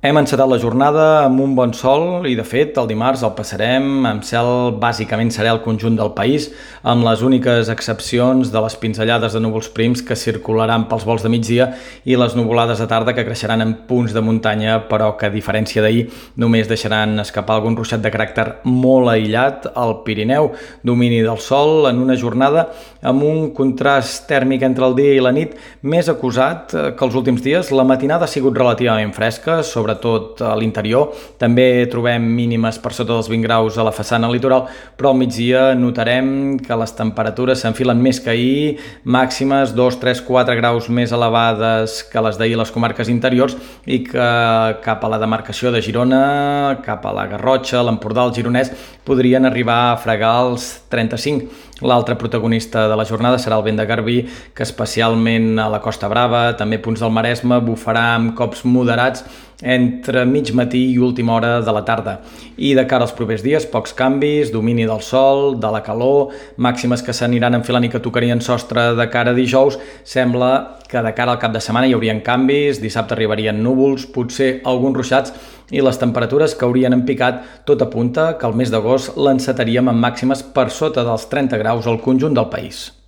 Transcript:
Hem encetat la jornada amb un bon sol i, de fet, el dimarts el passarem amb cel bàsicament serà el conjunt del país, amb les úniques excepcions de les pinzellades de núvols prims que circularan pels vols de migdia i les nuvolades de tarda que creixeran en punts de muntanya, però que, a diferència d'ahir, només deixaran escapar algun ruixat de caràcter molt aïllat al Pirineu, domini del sol en una jornada amb un contrast tèrmic entre el dia i la nit més acusat que els últims dies. La matinada ha sigut relativament fresca, sobre sobretot a l'interior. També trobem mínimes per sota dels 20 graus a la façana litoral, però al migdia notarem que les temperatures s'enfilen més que ahir, màximes 2, 3, 4 graus més elevades que les d'ahir a les comarques interiors i que cap a la demarcació de Girona, cap a la Garrotxa, l'Empordà, el Gironès, podrien arribar a fregar els 35. L'altre protagonista de la jornada serà el vent de Garbí, que especialment a la Costa Brava, també punts del Maresme, bufarà amb cops moderats entre mig matí i última hora de la tarda. I de cara als propers dies, pocs canvis, domini del sol, de la calor, màximes que s'aniran enfilant i que tocarien sostre de cara a dijous. Sembla que de cara al cap de setmana hi haurien canvis, dissabte arribarien núvols, potser alguns ruixats, i les temperatures que haurien empicat tot apunta que el mes d'agost l'encetaríem amb màximes per sota dels 30 graus al conjunt del país.